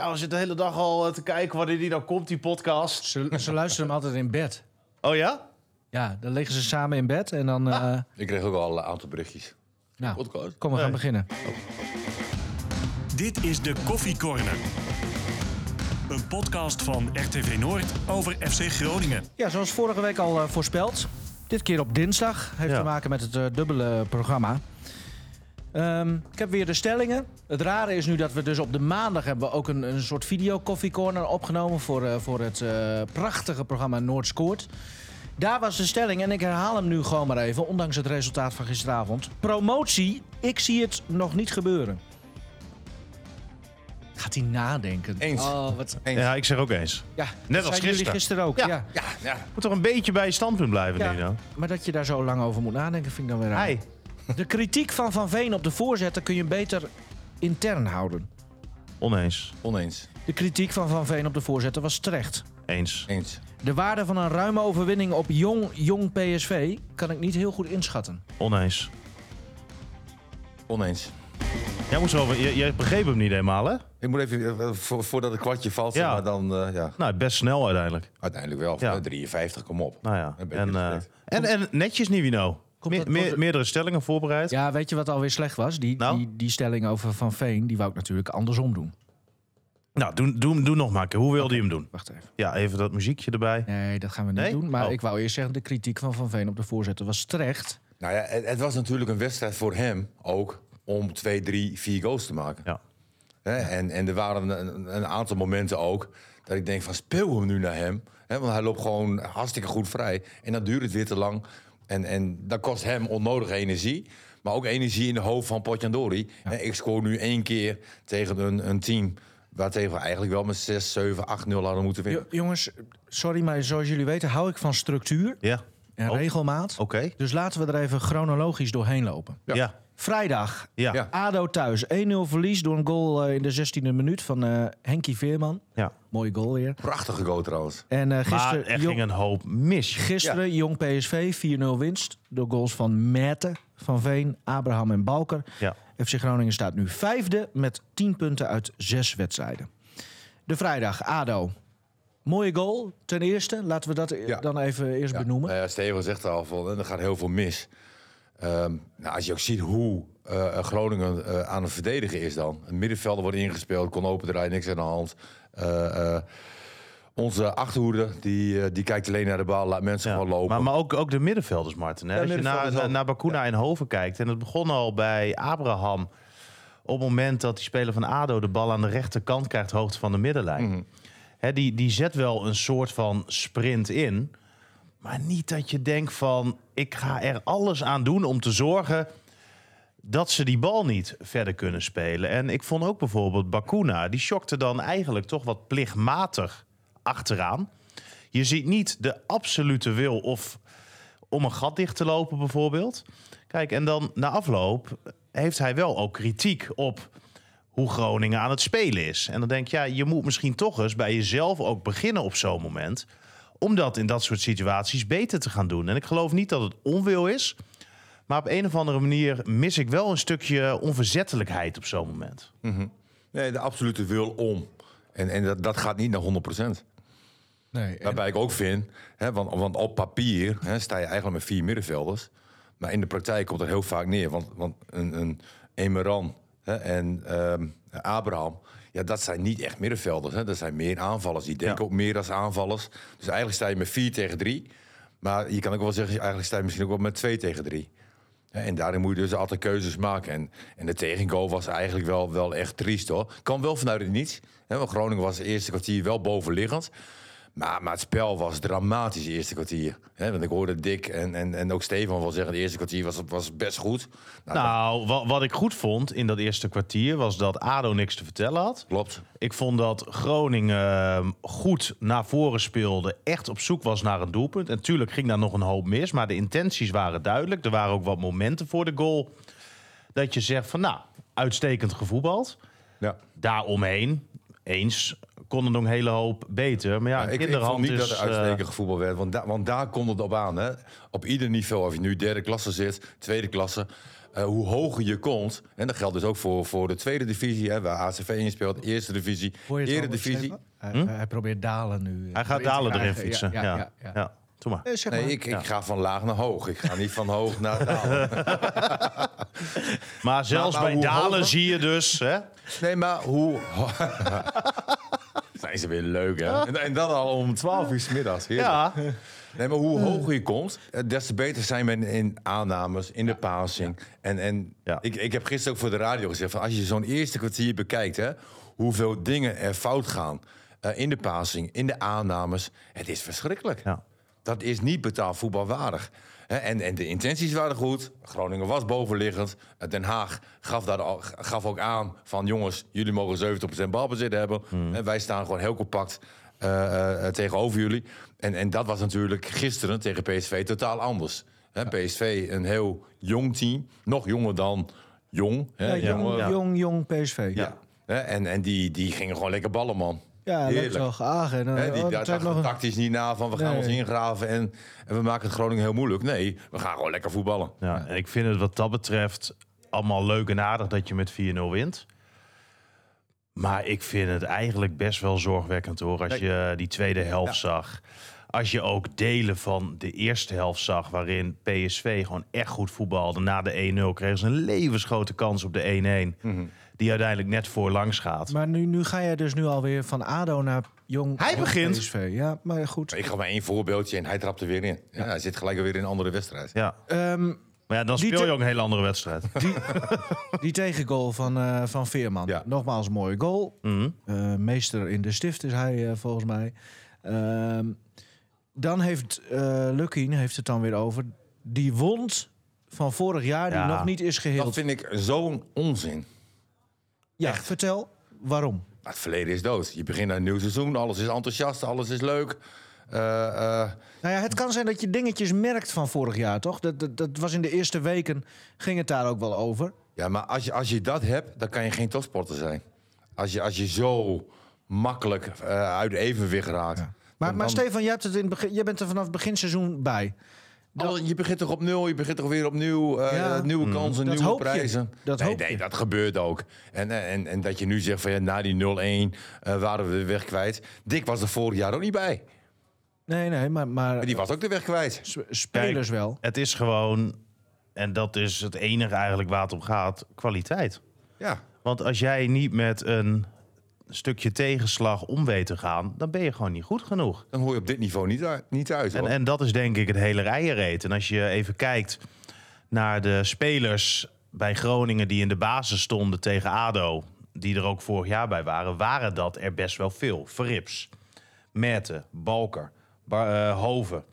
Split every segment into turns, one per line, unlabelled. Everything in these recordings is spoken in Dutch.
Ja, we zitten de hele dag al eh, te kijken wanneer die nou komt, die podcast.
Ze, ze luisteren hem altijd in bed.
Oh ja?
Ja, dan liggen ze samen in bed en dan... eh,
Ik kreeg ook al een aantal berichtjes.
nou,
Podcast.
kom, we gaan
Nee.
beginnen.
Dit is de Koffie Corner. Een podcast van RTV Noord over FC Groningen.
Ja, zoals vorige week al eh, voorspeld. Dit keer op dinsdag. Heeft
Ja.
te maken met het dubbele programma. Ehm, ik heb weer de stellingen. Het rare is nu dat we dus op de maandag hebben ook een, een soort video coffee corner opgenomen voor, eh, voor het eh, prachtige programma Noord Scoort. Daar was de stelling en ik herhaal hem nu gewoon maar even, ondanks het resultaat van gisteravond. Promotie, ik zie het nog niet gebeuren. Gaat hij nadenken?
Eens.
Oh, wat...
Eens.
Ja, ik zeg ook eens.
Ja,
Net als gisteren.
gisteren ook.
Ja.
Ja.
Ja, ja.
Moet toch een beetje bij je standpunt blijven,
Ja.
Nino?
Maar dat je daar zo lang over moet nadenken, vind ik dan weer raar. De kritiek van Van Veen op de voorzetten kun je beter intern houden.
Oneens.
Oneens.
De kritiek van Van Veen op de voorzetten was terecht.
Eens.
Eens.
De waarde van een ruime overwinning op jong, jong PSV kan ik niet heel goed inschatten.
Oneens.
Oneens.
Jij, moest wel, jij, jij begreep hem niet helemaal, hè?
Ik moet even, eh, voor, voordat het kwartje valt,
Ja.
maar dan, eh, ja,
Nou, best snel uiteindelijk.
uiteindelijk wel.
Ja.
Eh, 53, kom op.
Nou ja.
Een beetje
En, eh,
respect.
en, en netjes, Nivino.
Komt
Meer,
dat-
meer-
komt-
meerdere stellingen voorbereid.
Ja, weet je wat alweer slecht was? Die,
Nou?
die, die stelling over Van Veen, die wou ik natuurlijk andersom doen.
Nou, doe, doe, doe nog maar een keer. Hoe wilde je hem doen?
Wacht even.
Ja, even dat muziekje erbij.
Nee, dat gaan we niet
Nee?
doen. Maar
Oh.
ik wou eerst zeggen, de kritiek van Van Veen op de voorzetten was terecht.
Nou ja, het, het was natuurlijk een wedstrijd voor hem ook om 2, 3, 4 goals te maken.
Ja.
Hè? En, en er waren een, een aantal momenten ook dat ik denk van speel hem nu naar hem. Hè? Want hij loopt gewoon hartstikke goed vrij. En dan duurt het weer te lang. En, en dat kost hem onnodige energie. Maar ook energie in de hoofd van Potjandori. Hè, Ik scoor nu één keer tegen een, een team... waar tegen we eigenlijk wel met 6, 7, 8, 0 hadden moeten winnen.
Jo- jongens, sorry, maar zoals jullie weten hou ik van structuur
Ja.
en
Oh,
regelmaat.
Oké.
Dus laten we er even chronologisch doorheen lopen.
Ja. Ja.
Vrijdag,
Ja.
Ja.
ADO thuis. 1-0 verlies door een goal eh, in de 16e minuut van eh Henkie Veerman. Mooie goal weer.
Prachtige goal trouwens.
En eh,
Maar
gisteren,
er
jong,
ging een hoop mis.
gisteren Jong PSV 4-0 winst. Door goals van Merten, Van Veen, Abraham en Balker.
Ja.
FC Groningen staat nu vijfde met 10 punten uit zes wedstrijden. De vrijdag, ADO. Mooie goal, ten eerste. Laten we dat
Ja.
dan even eerst benoemen.
Nou ja, Steven zegt al van, er gaat heel veel mis. Ehm, nou, als je ook ziet hoe eh, Groningen eh, aan het verdedigen is dan. Een middenvelder wordt ingespeeld, kon open draaien, niks aan de hand. Eh, eh, onze achterhoede, die, eh, die kijkt alleen naar de bal, laat mensen
Ja.
gewoon lopen.
Maar, maar ook, ook de middenvelders, Martin. Hè?
Ja,
Als je naar, naar Bakuna en Hoven kijkt. En het begon al bij Abraham. Op het moment dat die speler van ADO de bal aan de rechterkant krijgt, hoogte van de middenlijn.
Mhm.
Hè, die, die zet wel een soort van sprint in. Maar niet dat je denkt van, ik ga er alles aan doen om te zorgen dat ze die bal niet verder kunnen spelen. En ik vond ook bijvoorbeeld Bakuna, die shockte dan eigenlijk toch wat plichtmatig achteraan. Je ziet niet de absolute wil of om een gat dicht te lopen bijvoorbeeld. Kijk, en dan na afloop heeft hij wel ook kritiek op hoe Groningen aan het spelen is. En dan denk je, ja, je moet misschien toch eens bij jezelf ook beginnen op zo'n moment. Om dat in dat soort situaties beter te gaan doen. En ik geloof niet dat het onwil is. Maar op een of andere manier mis ik wel een stukje onverzettelijkheid op zo'n moment.
Nee, de absolute wil om. En, en dat, dat gaat niet naar 100%.
Nee, en-
Waarbij ik ook vind, hè, want, want op papier hè, sta je eigenlijk met vier middenvelders. Maar in de praktijk komt het heel vaak neer. Want, want een, een Emeran hè, en ehm, Abraham, ja, dat zijn niet echt middenvelders. Hè. Dat zijn meer aanvallers. Die denken ook meer als aanvallers. Dus eigenlijk sta je met vier tegen drie. Maar je kan ook wel zeggen, eigenlijk sta je misschien ook wel met twee tegen drie. Hè, En daarin moet je dus altijd keuzes maken. En, en de tegengoal was eigenlijk wel, wel echt triest hoor. Kan wel vanuit het niets. Hè, want Groningen was het eerste kwartier wel bovenliggend. Maar, maar het spel was dramatisch de eerste kwartier. Want ik hoorde Dick en, en, en ook Stefan wel zeggen... de eerste kwartier was, was best goed. Nou,
Nou, wat, wat ik goed vond in dat eerste kwartier was dat ADO niks te vertellen had.
klopt.
Ik vond dat Groningen eh, goed naar voren speelde. Echt op zoek was naar een doelpunt. En tuurlijk ging daar nog een hoop mis. Maar de intenties waren duidelijk. Er waren ook wat momenten voor de goal. Dat je zegt van nou, uitstekend gevoetbald.
Ja.
Daaromheen, eens, kon er nog een hele hoop beter. Maar ja,
Ja, ik, ik
kinderhand
vond niet
is,
dat er
eh,
uitstekend gevoetbal werd. Want, da- want daar komt het op aan. Hè. Op ieder niveau, of je nu derde klasse zit, tweede klasse... eh, hoe hoger je komt. En dat geldt dus ook voor, voor de tweede divisie, hè, waar ACV in speelt, eerste divisie,
al,
eredivisie.
Stefan? Hij, hij probeert dalen nu. eh,
Hij gaat dalen erin fietsen. Ja, ja, ja. Doe maar.
Eh, zeg
Nee,
maar.
ik, ik ga van laag naar hoog. Ik ga niet van hoog naar dalen.
Maar zelfs
maar
bij
hoe
dalen
hoger-
zie je dus... Hè?
Nee, maar hoe... Zijn ze weer leuk, hè? En, en dat al om 12 uur 's middags. Heerlijk.
Ja,
Nee, maar hoe hoger je komt, eh, des te beter zijn we in aannames, in de passing. En, en
Ja.
ik, ik heb gisteren ook voor de radio gezegd... Van als je zo'n eerste kwartier bekijkt, hè, hoeveel dingen er fout gaan... eh, in de passing, in de aannames, het is verschrikkelijk.
Ja.
Dat is niet betaald voetbalwaardig. Hè, en, en de intenties waren goed. Groningen was bovenliggend. Eh, Den Haag gaf, daar al, gaf ook aan van... jongens, jullie mogen 70% balbezit hebben. En wij staan gewoon heel compact eh, eh, tegenover jullie. En, en dat was natuurlijk gisteren tegen PSV totaal anders. Hè, PSV, een heel jong team. Nog jonger dan jong. Hè,
Ja, jong,
ja.
jong, jong PSV.
Ja. Hè, en en die, die gingen gewoon lekker ballen, man.
Ja, leuk
Heerlijk.
zo geagen. En dan,
Hè, die
oh,
daar
dat heeft
dachten
nog een-
tactisch niet na van we gaan
Nee.
ons ingraven en, en we maken het Groningen heel moeilijk. Nee, we gaan gewoon lekker voetballen.
ja, en ik vind het wat dat betreft allemaal leuk en aardig dat je met 4-0 wint. Maar ik vind het eigenlijk best wel zorgwekkend hoor. Als je die tweede helft zag. Als je ook delen van de eerste helft zag. Waarin PSV gewoon echt goed voetbalde. Na de 1-0 kregen ze een levensgrote kans op de 1-1. Die uiteindelijk net voor langs gaat.
Maar nu, nu ga jij dus nu alweer van ADO naar jong
Hij
jong
begint.
PSV. Ja, maar goed.
Ik ga maar één voorbeeldje en hij trapt er weer in. Ja, hij zit gelijk weer in een andere wedstrijd.
Ja.
Ehm,
Maar ja, dan
Die
speel je ook een hele andere wedstrijd.
die tegengoal van, eh, van Veerman.
Ja.
Nogmaals, een mooie goal.
Mhm.
Eh, meester in de stift is hij eh, volgens mij. Ehm, dan heeft eh Lukkien heeft het dan weer over. Die wond van vorig jaar,
Ja.
die nog niet is
Dat
geheeld.
vind ik zo'n onzin.
Ja, vertel waarom.
Het verleden is dood. Je begint aan een nieuw seizoen, alles is enthousiast, alles is leuk. Eh,
Nou ja, het kan zijn dat je dingetjes merkt van vorig jaar, toch? Dat, dat, dat was in de eerste weken, ging het daar ook wel over.
ja, maar als je, als je dat hebt, dan kan je geen topsporter zijn. Als je, als je zo makkelijk eh, uit evenwicht raakt.
Maar, maar
dan-
Stefan, jij, hebt het in begin, jij bent er vanaf het beginseizoen bij.
Je begint toch opnieuw, je begint toch weer opnieuw, eh,
Ja.
nieuwe kansen,
Dat
nieuwe prijzen.
Dat
nee, nee, dat gebeurt ook. En, en, en, en dat je nu zegt van ja, na die 0-1 eh, waren we de weg kwijt. Dick was er vorig jaar ook niet bij.
Nee, nee, maar, maar
Maar die was ook de weg kwijt.
spelers
Kijk,
wel.
Het is gewoon, en dat is het enige eigenlijk waar het om gaat, kwaliteit.
Ja.
Want als jij niet met een stukje tegenslag om weet te gaan, dan ben je gewoon niet goed genoeg.
Dan hoor je op dit niveau niet, uit- niet uit.
En, en dat is denk ik het hele rijenreet. En als je even kijkt naar de spelers bij Groningen die in de basis stonden tegen ADO, die er ook vorig jaar bij waren, waren dat er best wel veel. Verrips, Merten, Balker, Bar- eh, Hoven,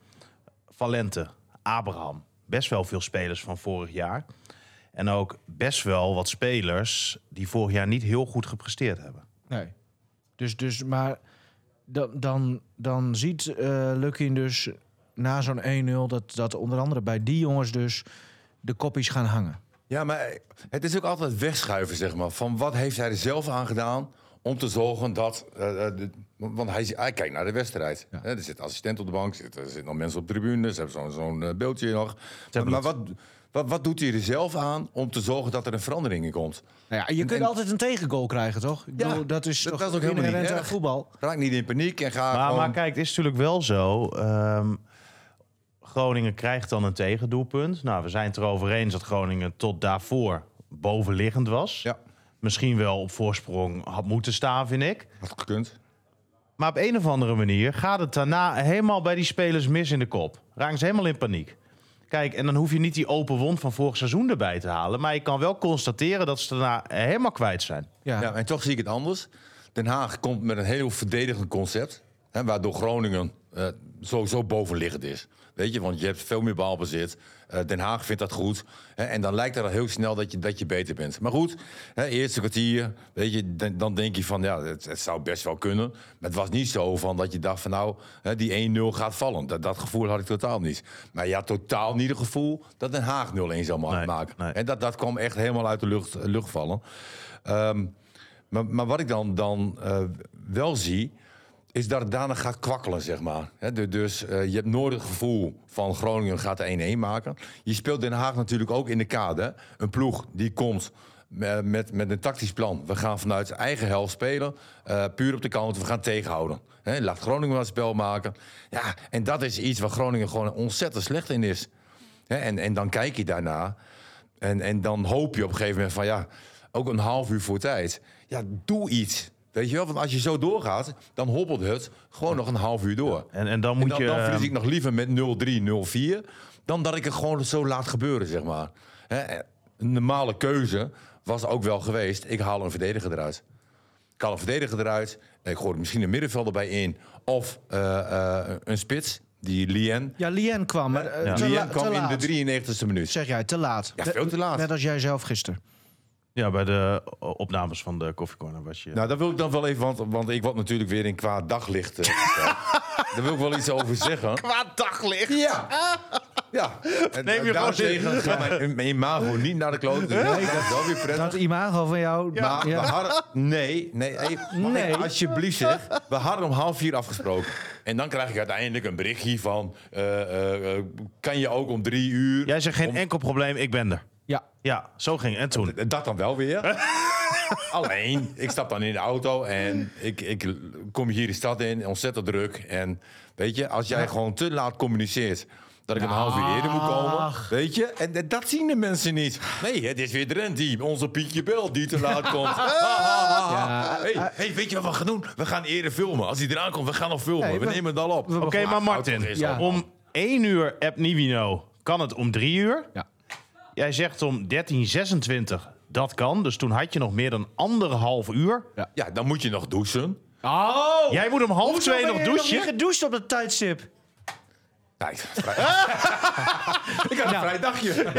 Valente, Abraham. Best wel veel spelers van vorig jaar. En ook best wel wat spelers die vorig jaar niet heel goed gepresteerd hebben.
Nee. Dus, dus maar dan, dan, dan ziet Lukkien dus na zo'n 1-0 dat, dat onder andere bij die jongens dus de koppies gaan hangen.
Ja, maar het is ook altijd wegschuiven, zeg maar. Van wat heeft hij er zelf aan gedaan om te zorgen dat... eh, eh, de- want hij, hij kijkt naar de wedstrijd. Er zit assistent op de bank, er zitten nog mensen op de tribune... ze hebben zo'n zo'n beeldje nog. Maar, maar wat, wat, wat doet hij er zelf aan om te zorgen dat er een verandering in komt?
Nou ja, je kunt
en-
altijd een tegengoal krijgen, toch? Ik
Ja,
bedoel, dat is
dat-
toch
dat is ook helemaal niet erg.
voetbal.
Raak niet in paniek en ga
Maar,
gewoon...
maar kijk, het is natuurlijk wel zo. ehm, Groningen krijgt dan een tegendoelpunt. Nou, we zijn het erover eens dat Groningen tot daarvoor bovenliggend was.
Ja,
Misschien wel op voorsprong had moeten staan, vind ik.
had gekund.
Maar op een of andere manier gaat het daarna helemaal bij die spelers mis in de kop. Raken ze helemaal in paniek. Kijk, en dan hoef je niet die open wond van vorig seizoen erbij te halen. Maar je kan wel constateren dat ze daarna helemaal kwijt zijn.
Ja.
Ja, en toch zie ik het anders. Den Haag komt met een heel verdedigend concept. Hè, waardoor Groningen eh, sowieso bovenliggend is. Weet je, want je hebt veel meer balbezit. Eh, Den Haag vindt dat goed. En dan lijkt het al heel snel dat je, dat je beter bent. Maar goed, hè, eerste kwartier, weet je, dan, denk je van ja, het, het zou best wel kunnen. Maar het was niet zo van dat je dacht van nou, hè, die 1-0 gaat vallen. Dat, dat gevoel had ik totaal niet. Maar je had totaal niet het gevoel dat Den Haag 0-1 zou
Nee,
maken.
nee.
En dat, dat kwam echt helemaal uit de lucht, lucht vallen. Ehm, maar, maar wat ik dan, dan eh, wel zie, is dat het daarna gaat kwakkelen, zeg maar. Du- dus eh, je hebt nooit het gevoel van Groningen gaat de 1-1 maken. Je speelt Den Haag natuurlijk ook in de kade. Een ploeg die komt met, met, met een tactisch plan. We gaan vanuit eigen helft spelen. eh, puur op de kant, we gaan tegenhouden. Hè, laat Groningen het spel maken. Ja, en dat is iets waar Groningen gewoon ontzettend slecht in is. En, en dan kijk je daarna. En, en dan hoop je op een gegeven moment van ja, ook een half uur voor tijd. Ja, doe iets. Weet je wel, want als je zo doorgaat, dan hobbelt het gewoon nog een half uur door.
En, en dan
En
moet
dan,
je...
dan verlies
ehm,
ik nog liever met 0-3, 0-4, dan dat ik het gewoon zo laat gebeuren, zeg maar. Hè, Een normale keuze was ook wel geweest, ik haal een verdediger eruit. Ik haal een verdediger eruit, ik gooi er misschien een middenvelder bij in, of eh, eh, een spits, die Lien.
Ja, Lien kwam. maar, eh,
Lien kwam in de 93e minuut.
Zeg jij, te laat.
Ja, veel te laat.
Net als jij zelf gisteren.
Ja, bij de opnames van de Coffee Corner was je...
Nou, daar wil ik dan wel even, want, want ik word natuurlijk weer in kwaad daglicht. eh. Daar wil ik wel iets over zeggen.
Qua daglicht!
Ja. Ja. En,
Neem je gewoon in.
tegen gaat mijn, mijn imago niet naar de kloot. Dus dat is wel weer prettig.
Dat imago van jou.
Maar
ja.
we hadden... Nee, nee,
Nee.
ik alsjeblieft zeg. We hadden om half vier afgesproken. En dan krijg ik uiteindelijk een berichtje van... eh, eh, eh, kan je ook om drie uur...
Jij zegt geen enkel probleem, ik ben er.
Ja.
Ja, zo ging het. En toen?
Dat dan wel weer. Alleen, ik stap dan in de auto en ik, ik kom hier de stad in, ontzettend druk. En weet je, als jij gewoon te laat communiceert dat ik een half uur eerder moet komen, weet je, en, en dat zien de mensen niet. Nee, het is weer Drent die, onze Pietje Bel, die te laat komt.
Ja.
hey, hey, weet je wat we gaan doen? We gaan eerder filmen. Als hij eraan komt, we gaan nog filmen. We,
we-
nemen het al op.
Oké, maar Martin,
Ja.
om 1 uur app Nivino kan het om 3 uur.
Ja.
Jij zegt om 13.26, dat kan. Dus toen had je nog meer dan anderhalf uur.
Ja, dan moet je nog douchen.
Oh!
Jij moet om half twee nog douchen.
gedoucht op dat tijdstip.
Nee, vrij... ik had een vrij dagje.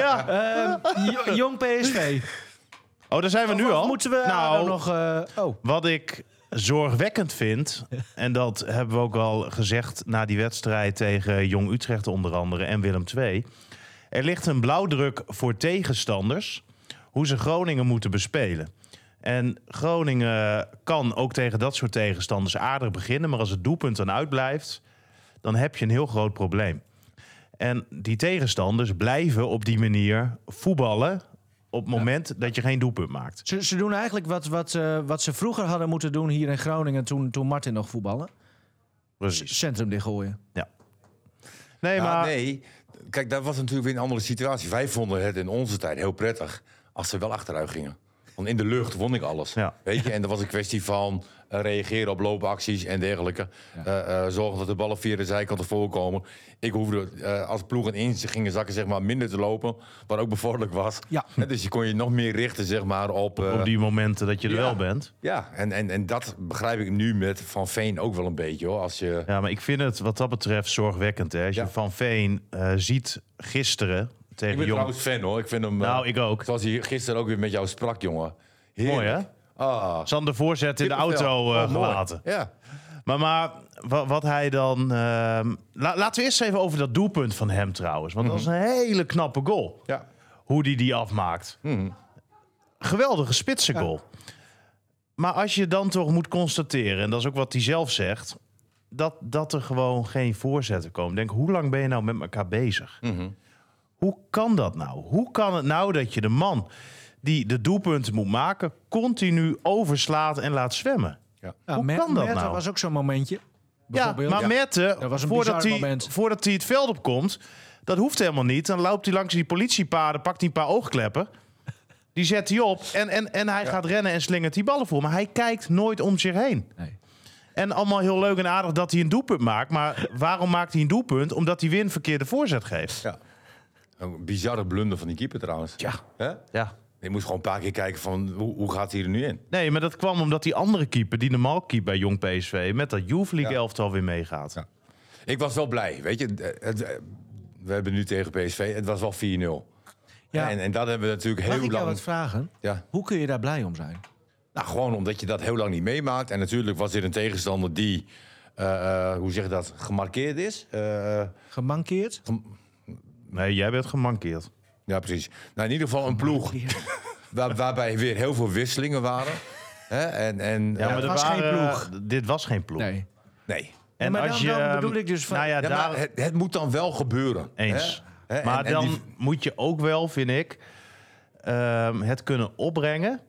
Jo- Jong PSV.
Oh, daar zijn we nu
Of
al.
Moeten we
nou,
nou, nog... eh, oh.
Wat ik zorgwekkend vind, en dat hebben we ook al gezegd na die wedstrijd tegen Jong Utrecht onder andere en Willem II. Er ligt een blauwdruk voor tegenstanders hoe ze Groningen moeten bespelen. En Groningen kan ook tegen dat soort tegenstanders aardig beginnen, maar als het doelpunt dan uitblijft, dan heb je een heel groot probleem. En die tegenstanders blijven op die manier voetballen op het moment dat je geen doelpunt maakt.
Ze, ze doen eigenlijk wat, wat, eh, wat ze vroeger hadden moeten doen hier in Groningen toen, toen Martin nog voetballen.
Precies.
Centrum dichtgooien.
Nee,
Ja,
maar
nee, kijk, dat was natuurlijk weer een andere situatie. Wij vonden het in onze tijd heel prettig als ze wel achteruit gingen. Want in de lucht won ik alles.
Ja.
Weet je? En dat was een kwestie van reageren op loopacties en dergelijke. Eh, eh, zorgen dat de ballen via de zijkant ervoor komen. Ik hoefde eh, als ploegen in gingen zakken zeg maar, minder te lopen. Wat ook bevorderlijk was.
Ja.
Dus je kon je nog meer richten zeg maar, op... eh,
op die momenten dat je er
ja.
wel bent.
Ja, en, en, en dat begrijp ik nu met Van Veen ook wel een beetje. Hoor. Als je,
Ja, maar ik vind het wat dat betreft zorgwekkend. Hè? Als je
Ja.
Van Veen eh, ziet gisteren
ik
tegen
ben
Jong...
trouwens fan hoor. Ik vind hem... eh,
Nou, ik ook.
Zoals hij gisteren ook weer met jou sprak, jongen. Heerlijk.
Mooi, hè?
Ah,
Sander voorzet in de auto
Oh, mooi.
gelaten.
Ja.
Maar, maar wat, wat hij dan... ehm, la- laten we eerst even over dat doelpunt van hem trouwens. Want dat was een hele knappe goal.
ja.
Hoe die die afmaakt. Geweldige spitse goal. Maar als je dan toch moet constateren... en dat is ook wat hij zelf zegt... dat, dat er gewoon geen voorzetten komen. Denk, hoe lang ben je nou met elkaar bezig? Hoe kan dat nou? Hoe kan het nou dat je de man die de doelpunten moet maken... continu overslaat en laat zwemmen?
Ja.
Hoe
Mer-
kan dat
Merten
nou?
was ook zo'n momentje.
Ja, maar
Ja.
Mette,
Dat was een
voordat,
bizar
hij,
moment.
voordat hij het veld op komt... dat hoeft helemaal niet. Dan loopt hij langs die politiepaden, pakt hij een paar oogkleppen... Die zet hij op en, en, en hij gaat rennen en slingert die ballen voor. Maar hij kijkt nooit om zich heen.
Nee.
En allemaal heel leuk en aardig dat hij een doelpunt maakt. Maar waarom maakt hij een doelpunt? Omdat hij weer een verkeerde voorzet geeft.
ja. Een bizarre blunder van die keeper trouwens.
Ja.
Hè?
Ja.
Je moest gewoon een paar keer kijken van hoe, hoe gaat hij er nu in?
Nee, maar dat kwam omdat die andere keeper, die normaal keeper bij Jong PSV... met dat Youth League
Ja.
elftal weer meegaat.
Ja. Ik was wel blij, weet je. Het- het- we hebben nu tegen PSV, het was wel 4-0.
Ja.
En, en dat hebben we natuurlijk
Mag
heel
ik
lang...
wat vragen?
Ja.
Hoe kun je daar blij om zijn?
Nou, gewoon omdat je dat heel lang niet meemaakt. En natuurlijk was dit een tegenstander die, eh, eh, hoe zeg je dat, gemarkeerd is. Eh,
Gemankeerd?
Nee, jij bent gemankeerd.
Ja, precies. Nou, in ieder geval een ploeg waar, waarbij weer heel veel wisselingen waren. Hè? En, en,
Ja, maar
eh,
er
was geen ploeg.
Dit was geen ploeg.
Nee.
Nee.
En
maar
als
dan-
je,
dan bedoel ik dus van-
Nou ja,
Ja,
daar,
maar het, het moet dan wel gebeuren.
Eens.
Hè? Hè,
Maar
en- en
dan
die-
moet je ook wel, vind ik, ehm, het kunnen opbrengen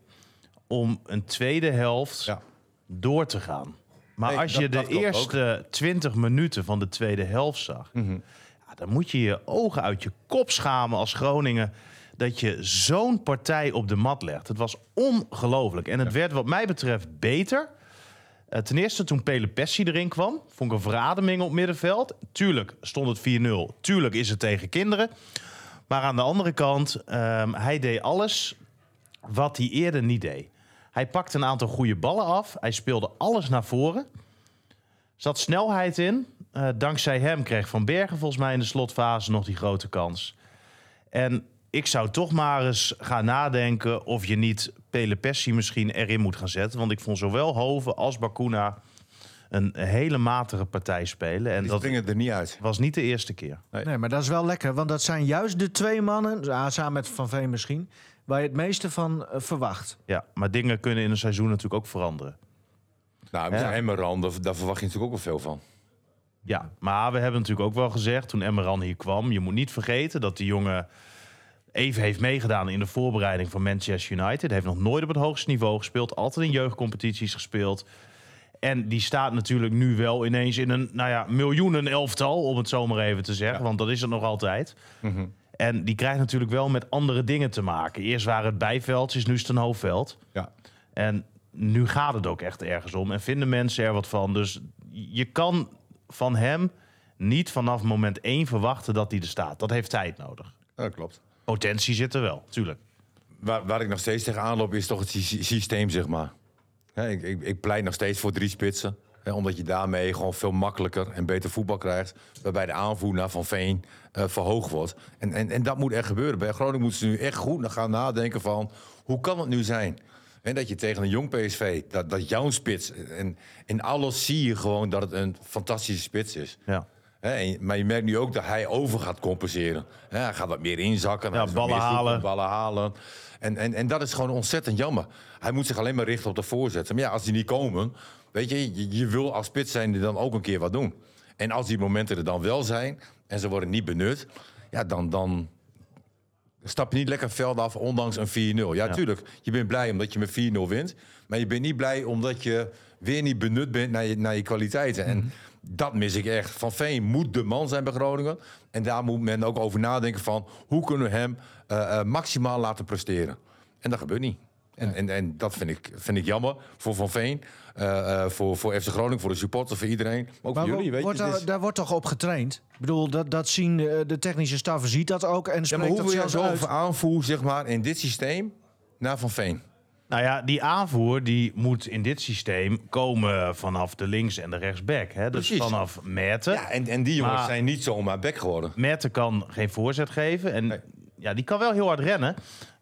om een tweede helft
Ja.
door te gaan. Maar
Nee,
als
dat-
je
dat
de eerste 20 minuten van de tweede helft zag,
Mhm.
Dan moet je je ogen uit je kop schamen als Groningen dat je zo'n partij op de mat legt. Het was ongelooflijk. En het werd wat mij betreft beter. Eh, ten eerste toen Pele Pessi erin kwam, vond ik een verademing op middenveld. Tuurlijk stond het 4-0. Tuurlijk is het tegen kinderen. Maar aan de andere kant, ehm, hij deed alles wat hij eerder niet deed. Hij pakte een aantal goede ballen af. Hij speelde alles naar voren. Zat snelheid in. Eh, dankzij hem kreeg Van Bergen volgens mij in de slotfase nog die grote kans. En ik zou toch maar eens gaan nadenken of je niet Pele Pessi misschien erin moet gaan zetten. Want ik vond zowel Hoven als Bakuna een hele matige partij spelen. En
die
dat
springen er niet uit.
was niet de eerste keer.
Nee, maar dat is wel lekker. Want dat zijn juist de twee mannen, ja, samen met Van Veen misschien... waar je het meeste van eh, verwacht.
Ja, maar dingen kunnen in een seizoen natuurlijk ook veranderen.
Nou,
Ja.
Daar, daar verwacht je natuurlijk ook wel veel van.
Ja, maar we hebben natuurlijk ook wel gezegd toen Emmeran hier kwam... je moet niet vergeten dat die jongen even heeft meegedaan in de voorbereiding van Manchester United. Hij heeft nog nooit op het hoogste niveau gespeeld. Altijd in jeugdcompetities gespeeld. En die staat natuurlijk nu wel ineens in een nou ja, miljoenen elftal, om het zo maar even te zeggen. Want dat is het nog altijd. En die krijgt natuurlijk wel met andere dingen te maken. Eerst waren het bijveldjes, nu is het een hoofdveld.
Ja.
En nu gaat het ook echt ergens om. En vinden mensen er wat van. Dus je kan van hem niet vanaf moment één verwachten dat hij er staat. Dat heeft tijd nodig.
dat klopt.
Potentie zit er wel, tuurlijk.
Waar, waar ik nog steeds tegenaan loop, is toch het sy- systeem, zeg maar. Ik, ik, ik pleit nog steeds voor drie spitsen. Hè, omdat je daarmee gewoon veel makkelijker en beter voetbal krijgt. Waarbij de aanvoer naar Van Veen eh, verhoogd wordt. En, en, en dat moet echt gebeuren. Bij Groningen moeten ze nu echt goed gaan nadenken van... hoe kan het nu zijn? En dat je tegen een jong PSV, dat, dat jouw spits... En in alles zie je gewoon dat het een fantastische spits is.
Ja.
En- maar je merkt nu ook dat hij over gaat compenseren. Hij gaat wat meer inzakken.
Ja, ballen
meer
halen.
ballen halen. En, en, en dat is gewoon ontzettend jammer. Hij moet zich alleen maar richten op de voorzetten. Maar ja, als die niet komen, weet je, je, je wil als spits zijn dan ook een keer wat doen. En als die momenten er dan wel zijn en ze worden niet benut, ja, dan, dan stap je niet lekker veld af, ondanks een 4-0. Ja, tuurlijk, je bent blij omdat je met 4-0 wint. Maar je bent niet blij omdat je weer niet benut bent naar je, naar je kwaliteiten. En dat mis ik echt. Van Veen moet de man zijn bij Groningen. En daar moet men ook over nadenken van... hoe kunnen we hem eh, eh, maximaal laten presteren. En dat gebeurt niet. En, en, en dat vind ik, vind ik jammer voor Van Veen, eh, eh, voor, voor FC Groningen, voor de supporters, voor iedereen. Maar ook
Maar
voor jullie, weet je.
wordt daar,
is-
daar wordt toch op getraind? Ik bedoel, dat, dat zien eh, de technische staf ziet dat ook en
Ja, maar hoe
dat
wil je zo
uit.
aanvoer, zeg maar, in dit systeem naar Van Veen?
Nou ja, die aanvoer die moet in dit systeem komen vanaf de links- en de rechtsback. Hè? Dus
Precies.
vanaf Merten.
Ja, en, en die jongens
Maar-
zijn niet zomaar back geworden.
Merten kan geen voorzet geven. En
Nee.
Ja, die kan wel heel hard rennen.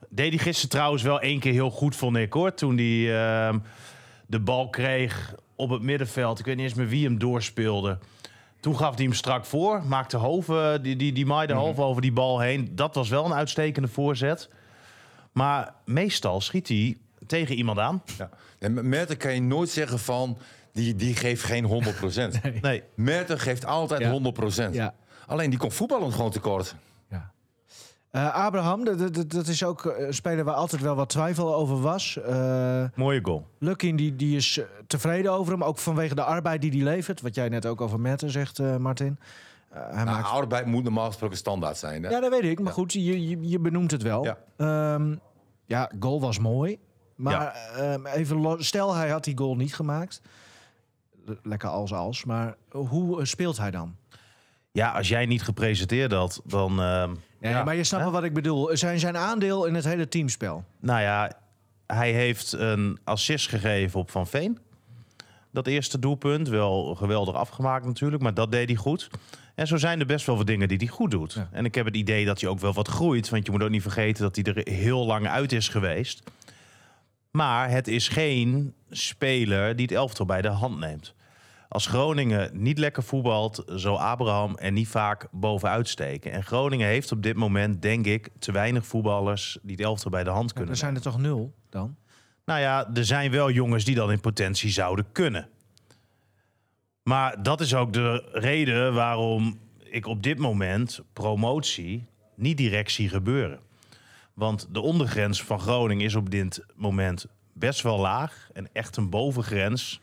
Deed hij gisteren trouwens wel één keer heel goed, vond ik hoor. Toen hij ehm, de bal kreeg op het middenveld. Ik weet niet eens meer wie hem doorspeelde. Toen gaf hij hem strak voor. Maakte Hoven, die, die, die maaide
Mhm.
Hoven over die bal heen. Dat was wel een uitstekende voorzet. Maar meestal schiet hij tegen iemand aan.
Ja. En met Merten kan je nooit zeggen van, die, die geeft geen 100%.
Nee.
Merten geeft altijd
Ja.
100%.
Ja.
Alleen die komt voetballend gewoon tekort.
Ja. Eh, Abraham, dat, is ook een speler waar altijd wel wat twijfel over was. Eh
Mooie goal.
Lukin die, die is eh, tevreden over hem, ook vanwege de arbeid die hij levert. Wat jij net ook over Merten zegt, eh, Martin. Eh, hij
Nou,
maakt...
arbeid moet normaal gesproken standaard zijn. Hè?
Ja, dat weet ik. Maar goed, je, je, je benoemt het wel.
Ja.
Ja, ja goal was mooi. Maar ehm, even stel, hij had die goal niet gemaakt. Lekker als als. Maar hoe eh, speelt hij dan?
Ja, als jij niet gepresenteerd had, dan... ehm,
Nee,
ja,
maar je snapt wel wat ik bedoel. Zijn, zijn aandeel in het hele teamspel.
Nou ja, hij heeft een assist gegeven op Van Veen. Dat eerste doelpunt, wel geweldig afgemaakt natuurlijk, maar dat deed hij goed. En zo zijn er best wel wat dingen die hij goed doet.
Ja.
En ik heb het idee dat hij ook wel wat groeit. Want je moet ook niet vergeten dat hij er heel lang uit is geweest. Maar het is geen speler die het elftal bij de hand neemt. Als Groningen niet lekker voetbalt, zou Abraham er niet vaak bovenuit steken. En Groningen heeft op dit moment, denk ik, te weinig voetballers die het elftal bij de hand kunnen
Er zijn er toch nul dan?
nou ja, er zijn wel jongens die dat in potentie zouden kunnen. Maar dat is ook de reden waarom ik op dit moment promotie niet direct zie gebeuren. Want de ondergrens van Groningen is op dit moment best wel laag. En echt een bovengrens,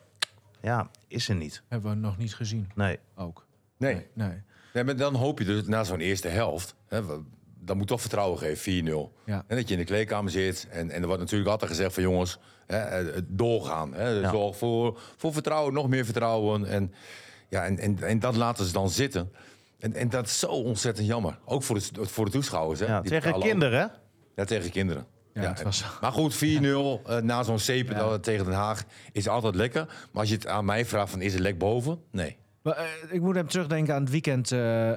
ja, is er niet.
Hebben we nog niet gezien.
Nee.
Ook.
Nee.
Nee.
nee maar dan hoop je dus na zo'n eerste helft... Hè, we- dan moet toch vertrouwen geven, 4-0.
Ja.
En dat je in de kleedkamer zit. En, en er wordt natuurlijk altijd gezegd van jongens, hè, eh, doorgaan. Hè,
Ja.
Zorg voor, voor vertrouwen, nog meer vertrouwen. En, ja, en, en, en dat laten ze dan zitten. En, en dat is zo ontzettend jammer. Ook voor de, voor de toeschouwers. Hè.
Ja,
Die
tegen
ook-
kinderen, hè?
Ja, tegen kinderen.
Ja, het was-
Maar goed, 4-0 eh, na zo'n zeep
Ja.
tegen Den Haag is altijd lekker. Maar als je het aan mij vraagt van is het lek boven? Nee.
Maar, eh, ik moet hem terugdenken aan het weekend eh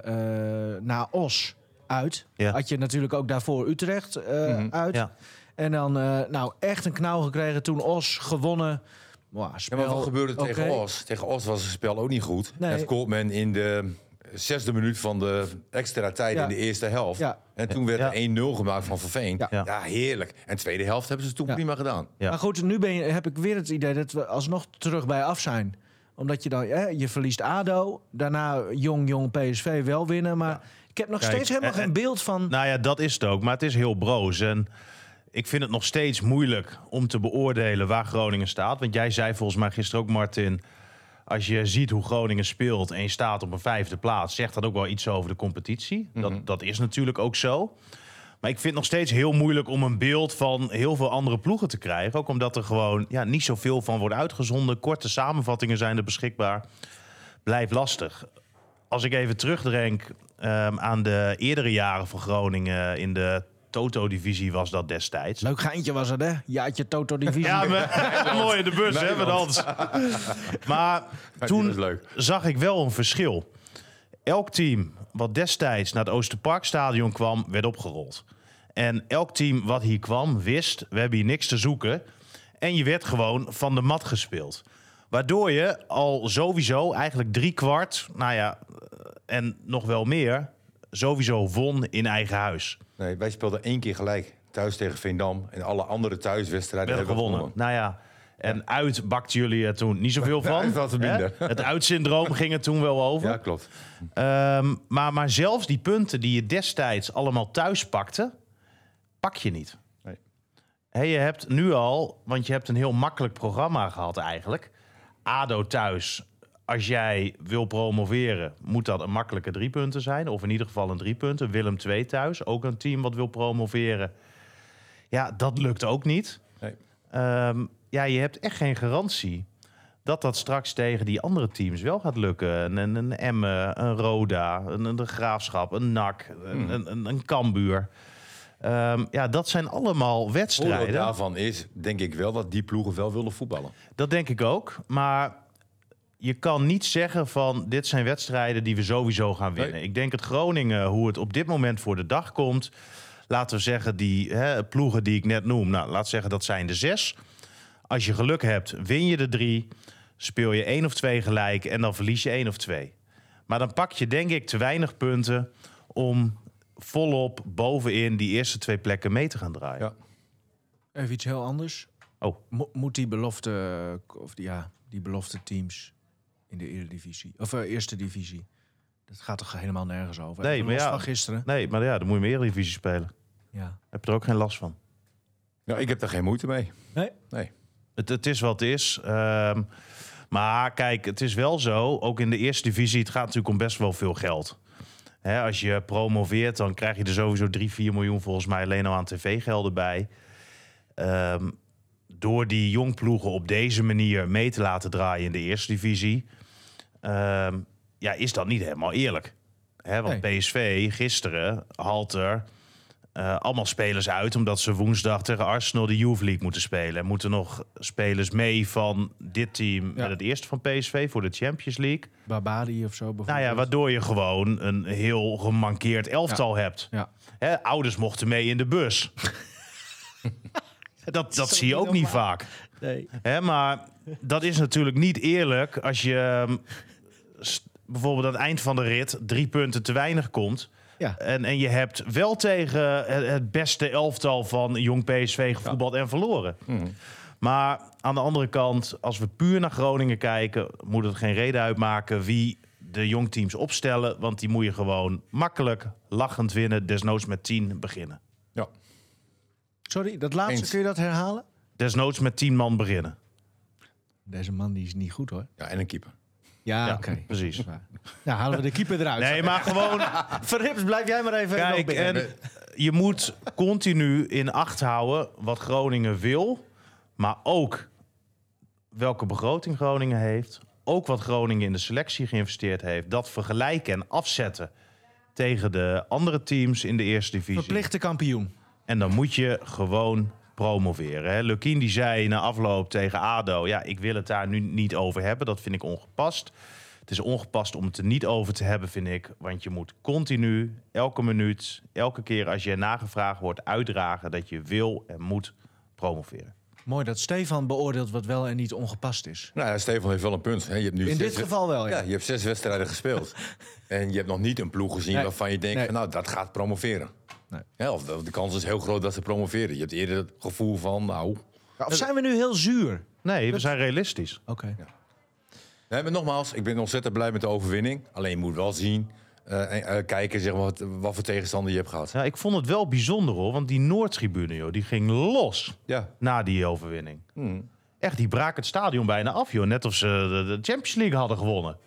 eh na Os uit.
Ja.
Had je natuurlijk ook daarvoor Utrecht eh,
Mhm.
uit.
Ja.
En dan eh, nou echt een knauw gekregen toen Os gewonnen. Wow,
Ja,
spel,
maar wat gebeurde tegen. Os? Tegen Os was het spel ook niet goed.
Nee.
En scoort men in de zesde minuut van de extra tijd
Ja.
in de eerste helft.
Ja.
En toen werd
Ja.
er 1-0 gemaakt van Verveen.
Ja.
Ja. heerlijk. En de tweede helft hebben ze het toen
Ja.
prima gedaan.
Ja.
Maar goed, nu ben je, heb ik weer het idee dat we alsnog terug bij af zijn. Omdat je dan, hè, je verliest ADO. Daarna jong, jong PSV wel winnen. Maar ik heb nog
Kijk,
steeds helemaal
en-
geen beeld van...
Nou ja, dat is het ook. Maar het is heel broos. En ik vind het nog steeds moeilijk om te beoordelen waar Groningen staat. Want jij zei volgens mij gisteren ook, Martin... als je ziet hoe Groningen speelt en je staat op een vijfde plaats... zegt dat ook wel iets over de competitie. dat, dat is natuurlijk ook zo. Maar ik vind het nog steeds heel moeilijk om een beeld van heel veel andere ploegen te krijgen. Ook omdat er gewoon ja, niet zoveel van wordt uitgezonden. Korte samenvattingen zijn er beschikbaar. Blijft lastig. Als ik even terugdenk ehm, aan de eerdere jaren van Groningen in de Toto-divisie was dat destijds.
Leuk geintje was het, hè? Jaartje Toto Divisie.
Ja, maar, mooi in de bus, hè, met Hans. Maar toen zag ik wel een verschil. Elk team wat destijds naar het Oosterparkstadion kwam, werd opgerold. En elk team wat hier kwam, wist, we hebben hier niks te zoeken. En je werd gewoon van de mat gespeeld. Waardoor je al sowieso eigenlijk drie kwart, nou ja, eh, en nog wel meer, sowieso won in eigen huis.
Nee, wij speelden één keer gelijk. Thuis tegen Veendam. En alle andere thuiswedstrijden hebben we
gewonnen. Nou ja, en uit bakten jullie er toen niet zoveel van.
Het
uitsyndroom ging er toen wel over.
Ja, klopt.
Ehm, maar, maar zelfs die punten die je destijds allemaal thuis pakte, pak je niet.
Nee.
Hé, je hebt nu al, want je hebt een heel makkelijk programma gehad eigenlijk. ADO thuis, als jij wil promoveren, moet dat een makkelijke drie punten zijn. Of in ieder geval een drie punten. Willem 2 thuis, ook een team wat wil promoveren. Ja, dat lukt ook niet.
Nee.
Ehm, ja, je hebt echt geen garantie dat dat straks tegen die andere teams wel gaat lukken. Een, een, een Emmen, een Roda, een, Graafschap, een NAC, een, een, een, een Kambuur. Ehm, ja, dat zijn allemaal
Voordeel
wedstrijden.
daarvan is, denk ik wel, dat die ploegen wel willen voetballen.
Dat denk ik ook. Maar je kan niet zeggen van dit zijn wedstrijden die we sowieso gaan winnen.
Nee.
Ik denk het Groningen, hoe het op dit moment voor de dag komt. Laten we zeggen, die hè, ploegen die ik net noem. Nou, laat zeggen dat zijn de zes. Als je geluk hebt, win je de drie. Speel je één of twee gelijk en dan verlies je één of twee. Maar dan pak je denk ik te weinig punten om volop bovenin die eerste twee plekken mee te gaan draaien.
Ja.
Even iets heel anders.
Oh.
Mo- moet die belofte, of die, ja, die belofte teams in de Eredivisie, of eh, Eerste Divisie, dat gaat toch helemaal nergens over?
Nee, maar ja.
van gisteren.
Nee, maar ja, dan moet je meer Eredivisie spelen.
Ja.
Heb je er ook geen last van.
Ja, ik heb daar geen moeite mee.
Nee?
Nee.
Het, het is wat het is. Ehm, maar kijk, het is wel zo. Ook in de eerste divisie, het gaat natuurlijk om best wel veel geld. Hè, als je promoveert, dan krijg je er sowieso 3, 4 miljoen volgens mij alleen al aan tv-gelden bij. Ehm, door die jongploegen op deze manier mee te laten draaien in de eerste divisie, ehm, ja, is dat niet helemaal eerlijk. Hè, want PSV gisteren, Halter, eh, allemaal spelers uit... omdat ze woensdag tegen Arsenal de Youth League moeten spelen. En moeten nog spelers mee van dit team met het eerste van PSV voor de Champions League.
Barbadi of zo bijvoorbeeld.
Nou ja, waardoor je gewoon een heel gemankeerd elftal hebt.
Ja.
Hè, ouders mochten mee in de bus. dat dat zie je ook niet vaak.
Nee.
Hè, maar dat is natuurlijk niet eerlijk als je ehm, bijvoorbeeld aan het eind van de rit drie punten te weinig komt.
Ja.
En, en je hebt wel tegen het, beste elftal van jong PSV gevoetbald en verloren. Maar aan de andere kant, als we puur naar Groningen kijken, moet het geen reden uitmaken wie de jongteams opstellen. Want die moet je gewoon makkelijk, lachend winnen, desnoods met 10 beginnen.
Sorry, dat laatste,
Eens.
kun je dat herhalen?
Desnoods met 10 man beginnen.
Deze man die is niet goed hoor.
ja, en een keeper.
Ja,
Ja,
oké.
precies.
Nou, halen we de keeper eruit.
Nee, maar gewoon
Verrips, blijf jij maar even nog
Kijk,
binnen.
en je moet continu in acht houden wat Groningen wil. Maar ook welke begroting Groningen heeft. Ook wat Groningen in de selectie geïnvesteerd heeft. Dat vergelijken en afzetten tegen de andere teams in de eerste divisie.
Verplichte kampioen.
En dan moet je gewoon promoveren. Hè. Lukien die zei na afloop tegen ADO... ja, ik wil het daar nu niet over hebben. Dat vind ik ongepast. Het is ongepast om het er niet over te hebben, vind ik. Want je moet continu, elke minuut, elke keer als je nagevraagd wordt... uitdragen dat je wil en moet promoveren.
Mooi dat Stefan beoordeelt wat wel en niet ongepast is.
Nou ja, Stefan heeft wel een punt. Hè. Je hebt nu
In dit geval wel, ja.
Ja, je hebt zes wedstrijden gespeeld. en je hebt nog niet een ploeg gezien
Nee.
waarvan je denkt...
Nee.
van, nou, dat gaat promoveren.
Nee.
Ja, of de, de kans is heel groot dat ze promoveren. Je hebt eerder het gevoel van, nou...
Of zijn we nu heel zuur?
Nee, we zijn realistisch.
Oké.
Nee, maar nogmaals, ik ben ontzettend blij met de overwinning. Alleen je moet wel zien, eh, en, eh, kijken zeg maar, wat, wat voor tegenstander je hebt gehad.
Ja, ik vond het wel bijzonder hoor, want die Noordtribune joh, die ging los
Ja.
na die overwinning.
Hmm.
Echt, die braken het stadion bijna af joh. Net of ze de, de Champions League hadden gewonnen.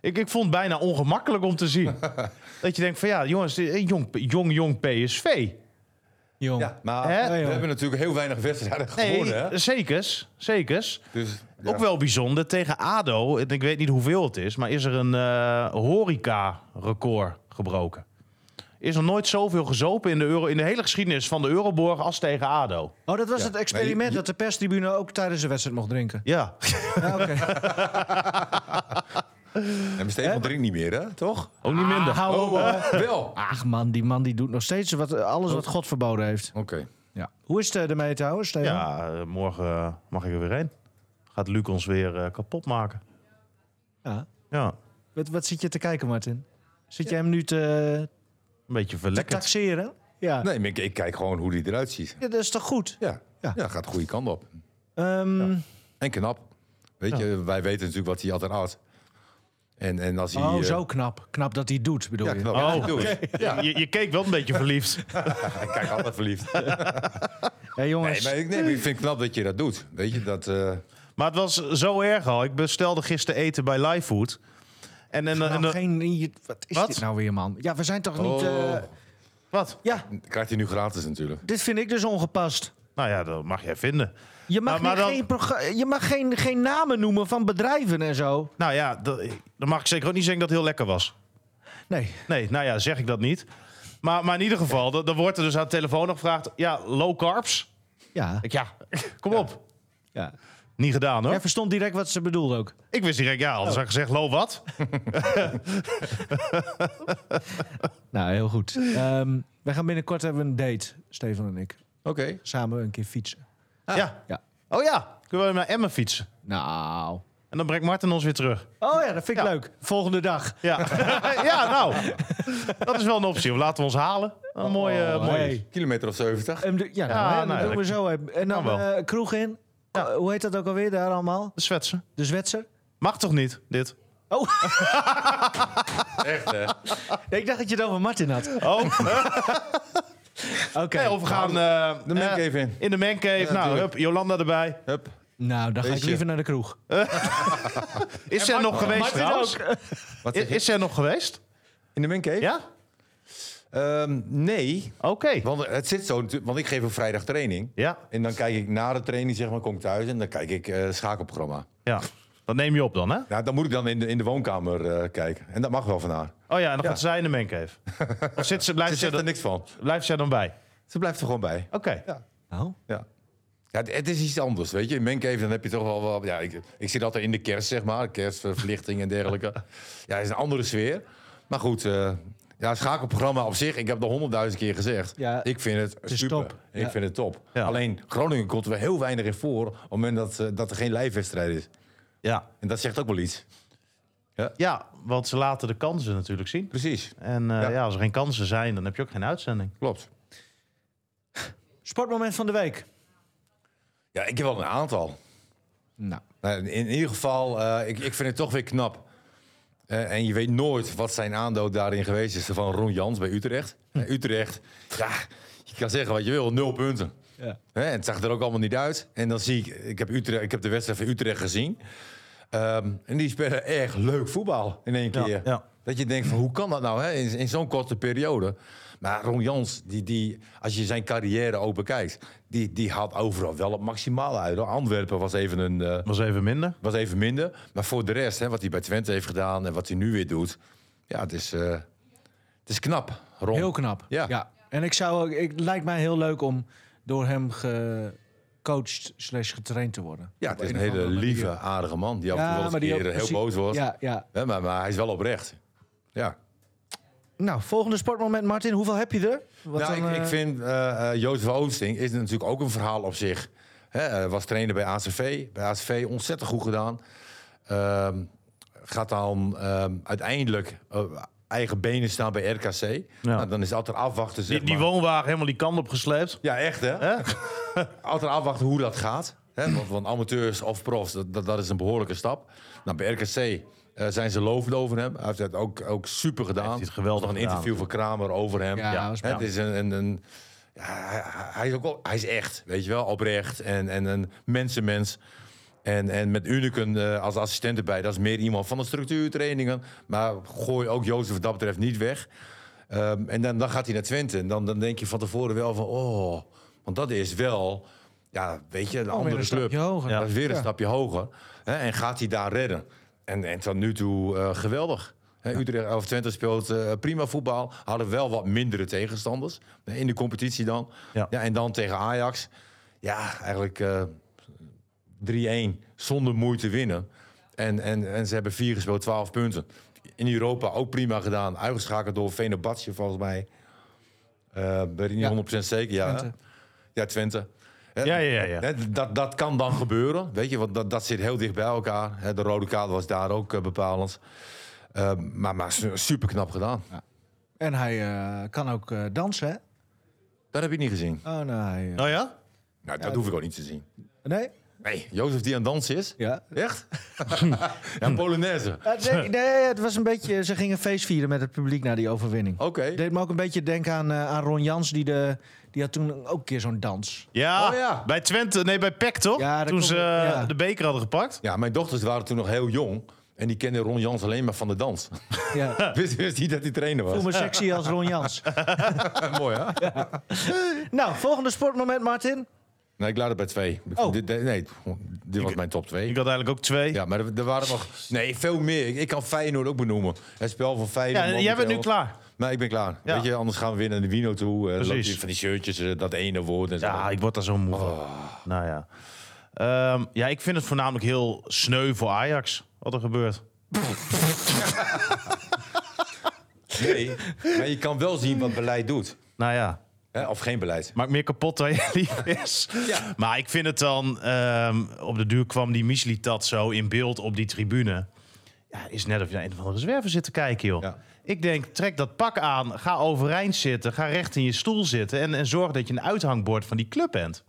Ik, ik vond het bijna ongemakkelijk om te zien. dat je denkt van ja, jongens, eh, jong, jong, jong PSV.
Jong.
Ja, maar
Hè?
we hebben natuurlijk heel weinig wedstrijden gewonnen. Hè?
Nee, zekers, zekers.
Dus, ja.
Ook wel bijzonder, tegen ADO, en ik weet niet hoeveel het is... maar is er een eh, horeca-record gebroken. Is er nooit zoveel gezopen in de, Euro, in de hele geschiedenis van de Euroborg als tegen ADO.
Oh, dat was
Ja.
het experiment
Nee, je-
dat de perstribune ook tijdens de wedstrijd mocht drinken.
Ja,
Ja, oké.
En mijn Stefan drinkt niet meer, hè? Toch?
ook niet minder.
Ah, hou op.
Oh, wel.
Ach man, die man die doet nog steeds wat, alles wat God verboden heeft.
Oké.
Ja. Hoe is het eh, ermee trouwens, Stefan?
Ja, eh, morgen eh, mag ik er weer heen. Gaat Luc ons weer eh, kapot maken.
Ja.
Ja,
Wat, wat zit je te kijken, Martin? Zit jij hem nu te,
een beetje
te
verlekkerd.
taxeren? Ja.
Nee, maar ik, ik kijk gewoon hoe die eruit ziet.
ja. Dat is toch goed?
Ja,
Ja.
ja. gaat de goede kant op.
Ehm,
En knap. Weet je, wij weten natuurlijk wat hij altijd had. En, en als hij...
Oh,
eh,
zo knap. Knap dat hij doet, bedoel
Ja,
je?
knap.
Oh.
Ja, doe het. Ja,
Je, je keek wel een beetje verliefd.
ik kijk altijd verliefd.
Hé jongens,
Nee, maar ik, nee, maar ik vind het knap dat je dat doet. Weet je, dat... eh,
Maar het was zo erg al. Ik bestelde gisteren eten bij Livefood. En, en, en,
nou, geen, wat is
Wat?
dit nou weer, man? Ja, we zijn toch niet...
oh,
eh,
wat?
ja,
krijgt hij nu gratis natuurlijk.
dit vind ik dus ongepast.
Nou ja, dat mag jij vinden.
Je mag,
Maar- maar
niet
dan-
geen, je mag geen, geen namen noemen van bedrijven en zo.
Nou ja, dat- dan mag ik zeker ook niet zeggen dat het heel lekker was.
Nee.
Nee, nou ja, zeg ik dat niet. Maar, maar in ieder geval, dan dan wordt er dus aan de telefoon nog gevraagd... Ja, low carbs?
Ja.
Ik, ja, kom op.
ja.
Niet gedaan hoor.
Jij verstond direct wat ze bedoelde ook.
Ik wist direct, ja, anders had ik gezegd, low wat?
Nou, heel goed. Ehm wij gaan binnenkort hebben we een date, Stefan en ik.
Oké.
Samen een keer fietsen.
Ja.
Ja.
Oh ja, kunnen we naar Emmen fietsen?
Nou.
En dan brengt Martin ons weer terug.
Oh ja, dat vind ik
Ja.
leuk. Volgende dag.
Ja, ja nou, dat is wel een optie. Of laten we ons halen. Een mooie,
Oh,
mooie.
hey.
Kilometer of 70.
En de- ja, nou,
Ja,
hè, dat
nou,
doen we
dat-
zo. En dan
Kan wel.
eh, kroeg in. Oh, hoe heet dat ook alweer daar allemaal?
De Zwetsen.
De Zwetser?
Mag toch niet, dit?
Oh,
Echt, hè?
ik dacht dat je het over Martin had.
Oh,
Oké.
nee, of we gaan eh,
De man
eh,
cave in.
in de mancave. nou,
natuurlijk.
hup, Jolanda erbij.
Hup.
Nou, dan ga ik
Beetje.
liever naar de kroeg.
Is ze er nog geweest
Martin
trouwens?
ook.
Wat
Is,
zeg je?
is ze er nog geweest?
In de mancave?
Ja?
Ehm, nee,
Oké.
want het zit zo, want ik geef op vrijdag training.
Ja,
En dan kijk ik na de training, zeg maar, kom ik thuis en dan kijk ik eh schakelprogramma.
ja. Dat neem je op dan, hè?
Nou, dan moet ik dan in de, in de woonkamer eh, kijken. En dat mag wel van haar.
Oh ja, en dan
Ja.
gaat zij in de mancave. Of zit ze, blijft, ze,
zegt er
er,
niks van.
blijft ze er dan bij?
Ze blijft er gewoon bij.
Oké.
Ja.
Nou,
Ja. Ja, het, het is iets anders, weet je. In dan heb je toch wel... wel ja, ik, ik zit altijd in de kerst, zeg maar. Kerstverlichting en dergelijke. ja, het is een andere sfeer. Maar goed, eh ja, schakelprogramma op zich... Ik heb het al honderdduizend keer gezegd.
Ja,
ik vind het, super.
top.
Ik
Ja.
vind het top.
Ja.
Alleen, Groningen komt er heel weinig in voor... op het moment dat, eh, dat er geen lijfwedstrijd is.
Ja.
En dat zegt ook wel iets.
ja, want ze laten de kansen natuurlijk zien.
Precies,
En eh, ja.
Ja.
als er geen kansen zijn, dan heb je ook geen uitzending.
klopt.
sportmoment van de week.
Ja, ik heb wel een aantal.
Nou,
Nou, in, in ieder geval, eh, ik, ik vind het toch weer knap. Eh, en je weet nooit wat zijn aandoot daarin geweest is van Ron Jans bij Utrecht. Eh, Utrecht, ja, je kan zeggen wat je wil, nul punten.
ja.
Hè, en het zag er ook allemaal niet uit. En dan zie ik, ik heb, Utrecht, ik heb de wedstrijd van Utrecht gezien. Ehm, en die spelen erg leuk voetbal in één keer.
ja.
Dat je denkt van hoe kan dat nou hè? in, in zo'n korte periode. Maar Ron Jans, die, die, als je zijn carrière ook bekijkt, die, die haalt overal wel het maximale uit. hoor. Antwerpen was even, een, eh,
Was even minder.
was even minder. Maar voor de rest, hè, wat hij bij Twente heeft gedaan en wat hij nu weer doet. Ja, het is, eh, het is knap, Ron.
Heel knap.
Ja.
En ik zou, ik, het lijkt mij heel leuk om door hem gecoacht slash getraind te worden.
ja, het is een hele
manier.
lieve, aardige man. Die af en toe wel eens heel
precies-
boos wordt.
Ja, ja.
Hè, maar, maar hij is wel oprecht. Ja.
Nou, volgende sportmoment, Martin. Hoeveel heb je er? Wat
nou,
dan,
ik, ik
eh,
vind eh eh, Jozef Oosting is natuurlijk ook een verhaal op zich. Hè, eh, was trainer bij ACV. Bij ACV ontzettend goed gedaan. Ehm, gaat dan ehm, uiteindelijk eigen benen staan bij RKC. Nou, dan is het altijd afwachten. Zeg
Die, die
maar.
woonwagen helemaal die kant op gesleept.
Ja, echt hè?
Hè?
Altijd afwachten hoe dat gaat. Hè? Want, want amateurs of profs, dat, dat, dat is een behoorlijke stap. Nou, bij RKC eh, zijn ze lovend over hem. Hij heeft het ook, ook super gedaan.
Heeft hij het geweldig
Nog een
gedaan.
interview van Kramer over hem.
Ja,
het is een... een, een ja, hij, hij is ook wel, hij is echt, weet je wel, oprecht en, en een mensenmens. En, en met Unicum eh, als assistent erbij, dat is meer iemand van de structuurtrainingen. Maar gooi ook Jozef wat dat betreft niet weg. Ehm, en dan, dan gaat hij naar Twente. En dan, dan denk je van tevoren wel van, oh, want dat is wel, ja, weet je, een
weer
andere
een
club.
hoger.
Dat is weer een
Ja.
stapje hoger. Hè, en gaat hij daar redden? En, en tot nu toe eh, geweldig. Hè, Utrecht of Twente speelt eh, prima voetbal. Hadden wel wat mindere tegenstanders. In de competitie dan.
Ja.
Ja, en dan tegen Ajax. Ja, eigenlijk 3-1 zonder moeite winnen. En, en, en ze hebben vier gespeeld, 12 punten. In Europa ook prima gedaan. Uitgeschakeld door Venebatje volgens mij. Eh ben ik niet
Ja.
100% zeker. Ja,
Twente.
ja Twente.
Ja, ja, ja, ja.
Dat, dat kan dan gebeuren, weet je, want dat, dat zit heel dicht bij elkaar. Hè, de rode kaart was daar ook eh, bepalend. Eh, maar maar su- super knap gedaan.
En hij eh, kan ook eh, dansen, hè?
Dat heb ik niet gezien.
Oh, nee. eh,
Oh ja?
Nou, dat hoef ik ook niet te zien.
nee?
Nee, Jozef die aan het dansen is?
Ja.
Echt? ja, Polonaise.
Nee, nee, het was een beetje... Ze gingen feest vieren met het publiek na die overwinning.
Oké.
Deed me ook een beetje denken aan, eh, aan Ron Jans, die, de, die had toen ook een keer zo'n dans.
Ja,
Oh ja.
bij Twente, nee, bij PEC toch?
Ja,
Toen ze
Ja.
eh, de beker hadden gepakt.
Ja, mijn dochters waren toen nog heel jong. En die kenden Ron Jans alleen maar van de dans.
Ja.
wist, wist niet dat hij trainer
Voel
was.
me sexy als Ron Jans.
Mooi, hè?
nou, volgende sportmoment, Martin.
Nee, ik laat het bij twee.
Oh.
Dit, nee, dit was mijn top twee.
Ik had eigenlijk ook twee.
Ja, maar er, er waren nog... Nee, veel meer. Ik, ik kan Feyenoord ook benoemen. Het spel van
Ja,
Feyenoord.
jij bent nu klaar.
Nee, ik ben klaar.
Ja.
Weet je, anders gaan we weer naar de Wino toe. Uh,
Precies.
van die shirtjes, eh, dat ene woord en zo.
Ja, ik word daar zo moe van. Nou ja. Ehm, ja, ik vind het voornamelijk heel sneu voor Ajax wat er gebeurt.
Nee, maar je kan wel zien wat beleid doet.
Nou ja,
Hè? Of geen beleid.
maakt meer kapot dan je lief is.
Ja.
Maar ik vind het dan... ehm, op de duur kwam die Mislitat zo in beeld op die tribune. Ja, is net of je naar een of andere zwerver zit te kijken, joh.
Ja.
Ik denk, trek dat pak aan, ga overeind zitten, ga recht in je stoel zitten... en, en zorg dat je een uithangbord van die club bent.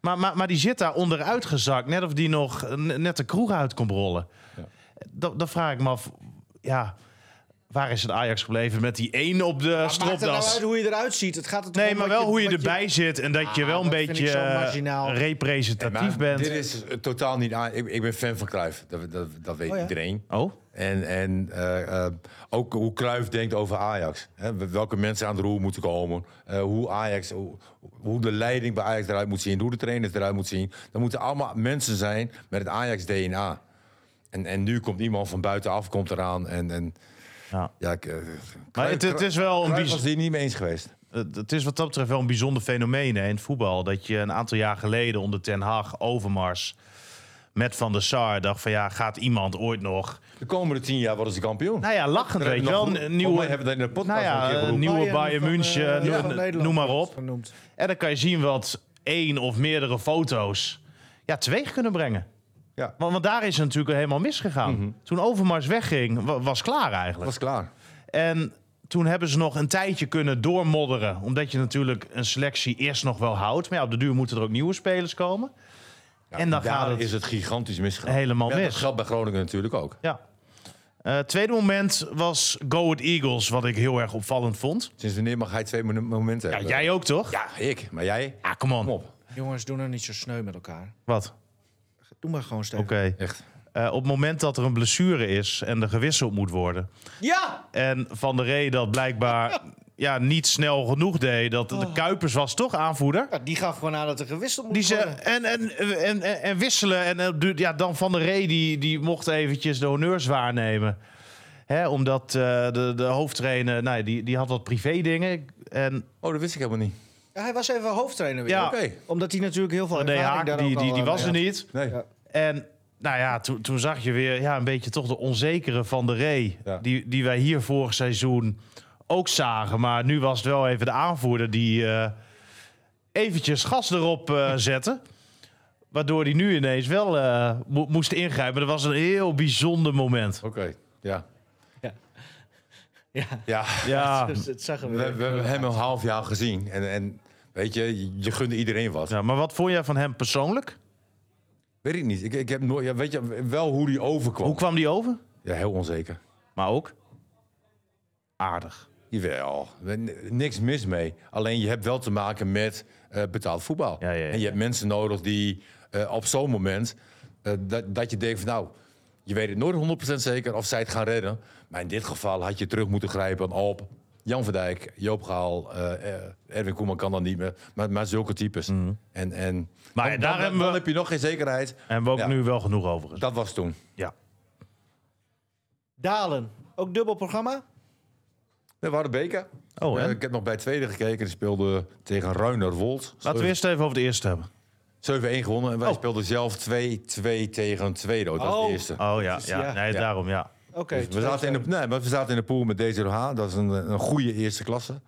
Maar, maar, maar die zit daar onderuit gezakt, net of die nog net de kroeg uit kon rollen.
Ja.
Dan, dan vraag ik me af, ja, waar is het Ajax gebleven met die één op de
Maakt het nou
stropdas?
uit hoe je eruit ziet? Het gaat toch
Nee, maar wel hoe je erbij zit en dat je
Ah,
wel een beetje eh,
marginaal.
representatief bent.
Dit is eh, totaal niet aan. Ik, ik ben fan van Cruijff. Dat, dat, dat weet
Oh ja?
iedereen.
Oh?
En, en eh, ook hoe Cruijff denkt over Ajax. Hè? Welke mensen aan de roer moeten komen. Eh, hoe, Ajax, hoe, hoe de leiding bij Ajax eruit moet zien. Hoe de trainers eruit moet zien. Dat moeten allemaal mensen zijn met het Ajax-DNA. En, en nu komt iemand van buitenaf komt eraan. En, en
Ja.
ja, ik, eh,
Maar het, het is wel een
was hier niet mee eens geweest.
het het is wat dat betreft wel een bijzonder fenomeen hè, in het voetbal. Dat je een aantal jaar geleden onder Ten Hag, Overmars, met Van der Sar dacht van ja, gaat iemand ooit nog...
De komende tien jaar worden ze kampioen.
Nou ja, lachend
Daar
weet je wel. Een nieuwe,
hebben we dat in de podcast
nou
al een keer
ja, nieuwe
Bayern
Bayern
van,
München,
eh,
noem-
ja,
maar op. En dan kan je zien wat één of meerdere foto's ja, teweeg kunnen brengen.
Ja,
Want, want daar is het natuurlijk helemaal misgegaan. Toen Overmars wegging, wa- was klaar
dat
eigenlijk.
was klaar.
En toen hebben ze nog een tijdje kunnen doormodderen. Omdat je natuurlijk een selectie eerst nog wel houdt. Maar ja, op de duur moeten er ook nieuwe spelers komen. en dan
Daar
gaat het
is het gigantisch misgegaan.
helemaal
Ja, Dat
mis.
geldt bij Groningen natuurlijk ook.
Ja. Eh, tweede moment was Go With Eagles, wat ik heel erg opvallend vond.
Sinds wanneer mag hij twee mo- momenten
Ja,
hebben?
jij ook toch?
Ja, ik. Maar jij?
Ja, come on.
Kom op.
Jongens, doe nou niet zo sneu met elkaar.
Wat?
Doe maar gewoon
Oké.
steeds.
Echt.
Eh, op het moment dat er een blessure is en er gewisseld moet worden...
Ja!
en Van der Rey dat blijkbaar ja, niet snel genoeg deed... dat de Kuipers was toch aanvoerder?
Ja, Die gaf gewoon aan dat er gewisseld moet
Die ze,
worden.
en, en, en, en, en wisselen. En eh, du- ja, dan Van der Rey, die, die mocht eventjes de honneurs waarnemen. Hè, omdat eh, de, de hoofdtrainer, nou, die, die had wat privé dingen. En
Oh, dat wist ik helemaal niet.
Ja, hij was even hoofdtrainer weer.
Ja.
Oké.
Omdat hij natuurlijk heel veel ervaring
Haak,
daar
die,
ook
die,
al,
die
eh,
was er niet.
Nee.
Ja.
En nou ja, toen, toen zag je weer ja, een beetje toch de onzekere Van der Rey.
Ja.
Die, die wij hier vorig seizoen ook zagen. Maar nu was het wel even de aanvoerder die eh, eventjes gas erop eh, zette. Waardoor hij nu ineens wel eh, mo- moest ingrijpen. Dat was een heel bijzonder moment.
Oké, ja.
Ja,
Ja,
Ja,
dus het zag er
we, we hebben hem een half jaar gezien. En, en weet je, je- gunde iedereen wat.
ja, maar wat vond jij van hem persoonlijk?
Weet ik niet. Ik, ik heb nooit, ja, weet je wel hoe die overkwam.
Hoe kwam die over?
Ja, heel onzeker.
Maar ook aardig.
Jawel, niks mis mee. Alleen je hebt wel te maken met eh, betaald voetbal.
Ja, ja, ja.
En je hebt mensen nodig die eh, op zo'n moment... eh, dat, dat je denkt van nou, je weet het nooit 100% zeker of zij het gaan redden. Maar in dit geval had je terug moeten grijpen op Jan Verdijk, Joop Gaal, eh, eh, Erwin Koeman kan dan niet meer. Maar, maar zulke types. En, en
Mhm. Maar
dan,
daar
dan-
hebben we-
dan heb je nog geen zekerheid.
En we ook
Ja.
nu wel genoeg over.
Dat was toen.
Ja.
Dalen, ook dubbel programma?
We hadden beker.
Oh,
Eh,
en?
ik heb nog bij het tweede gekeken. Die speelde tegen Ruinerwold.
Laten we eerst even over de eerste hebben.
7-1 gewonnen. En wij
Oh.
speelden zelf 2-2 tegen Tweedo. Dat was
Oh.
de eerste.
Oh ja, ja.
ja.
Nee,
Ja.
daarom ja.
Oké.
Dus we, zaten in de, nee, maar we zaten in de pool met DZH. Dat is een, een goede eerste klasse.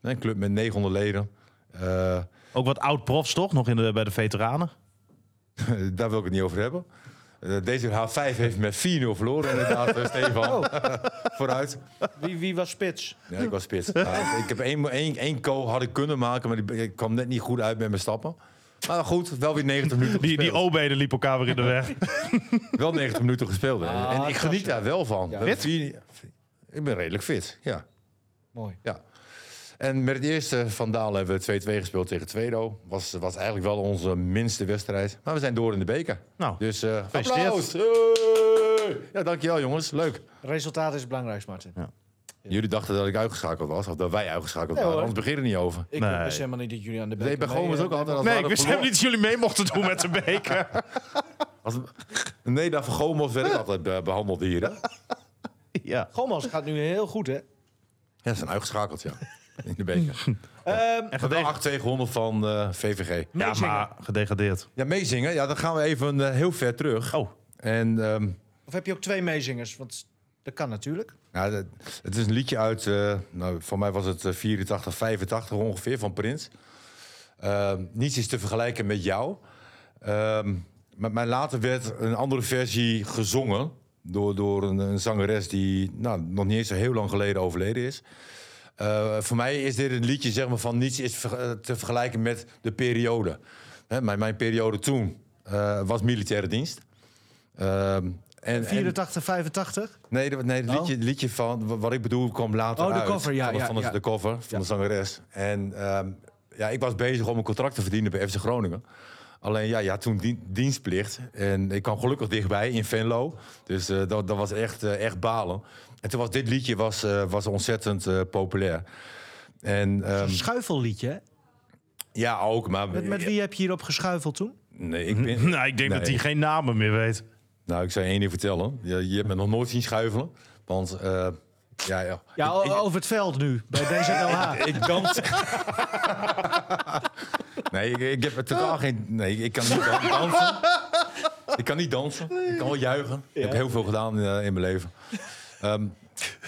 Een club met 900 leden. Eh,
Ook wat oud-profs toch? Nog in de, bij de veteranen?
daar wil ik het niet over hebben. Eh DZH 5 heeft met 4-0 verloren inderdaad, eh, Stefan. Vooruit.
Wie, wie was spits?
Ja, ik was spits. Ik heb één, één, één co had ik kunnen maken, maar die, ik kwam net niet goed uit met mijn stappen. Maar goed, wel weer 90 minuten
Die, die obeden liepen elkaar weer in de weg.
Wel 90 minuten gespeeld. hè.
Ah,
en ik geniet daar wel van.
Fit?
ik ben redelijk fit, ja.
Mooi.
ja. En met het eerste van Dalen hebben we 2-2 gespeeld tegen Tweedo. Was, was eigenlijk wel onze minste wedstrijd. Maar we zijn door in de beker.
Nou,
Dus eh
gefeliciteerd.
applaus. Hey! Ja, dankjewel jongens. Leuk.
Resultaat is het belangrijkst, Martin.
Ja.
Jullie dachten dat ik uitgeschakeld was. Of dat wij uitgeschakeld
Nee,
waren. Anders begin er niet over.
Ik
Nee.
wist helemaal niet dat jullie aan de
Nee,
beker
bij Gomes ook
eh,
altijd. Als
Nee,
we
ik wist helemaal niet dat jullie mee mochten doen met de beker.
Als, nee, daar van Gomos werd ik altijd be- behandeld hier. Hè?
ja.
Gomes gaat nu heel goed, hè?
Ja, ze zijn uitgeschakeld, ja. In de beker.
Ehm
En
Wel
gedeg-
8-2 gewonnen van eh, VVG.
ja,
meezingen.
maar gedegradeerd.
Ja, meezingen. Ja, dan gaan we even eh, heel ver terug.
Oh,
En ehm,
Of heb je ook twee meezingers? Want dat kan natuurlijk.
Het is een liedje uit, eh, nou, voor mij was het eh, 84, 85 ongeveer, van Prins. Ehm, niets is te vergelijken met jou. Ehm, maar, later werd een andere versie gezongen door, door een, zangeres die nou, nog niet eens zo heel lang geleden overleden is. Eh, voor mij is dit een liedje zeg maar, van niets is eh, te vergelijken met de periode. Hè, mijn, mijn periode toen eh, was militaire dienst. Ehm, en, en,
84, 85?
nee, nee, het
Oh.
liedje, liedje van wa- wat ik bedoel kwam later
Oh, de
uit.
cover, ja,
Van,
ja,
van de,
ja.
de cover van
Ja.
de zangeres. En ehm, ja, ik was bezig om een contract te verdienen bij FC Groningen. Alleen ja, ja toen dien- dienstplicht. En ik kwam gelukkig dichtbij in Venlo. Dus eh, dat, dat was echt, eh, echt balen. En toen was dit liedje was, eh, was ontzettend eh, populair. En ehm,
Een schuifelliedje, hè?
ja, ook. Maar
Met, met wie heb je hierop geschuifeld toen?
Nee, ik ben,
nou, ik denk
Nee.
dat hij geen namen meer weet.
Nou, ik zou je één ding vertellen. Je, je hebt me nog nooit zien schuifelen. Want eh, ja, ja.
Ja, over het veld nu, bij DZLH.
Ik dans. nee, ik, ik heb totaal geen. Nee, ik kan niet dan- dansen. Ik kan niet dansen. Ik kan wel juichen. Ik heb heel veel gedaan eh, in mijn leven. Ehm,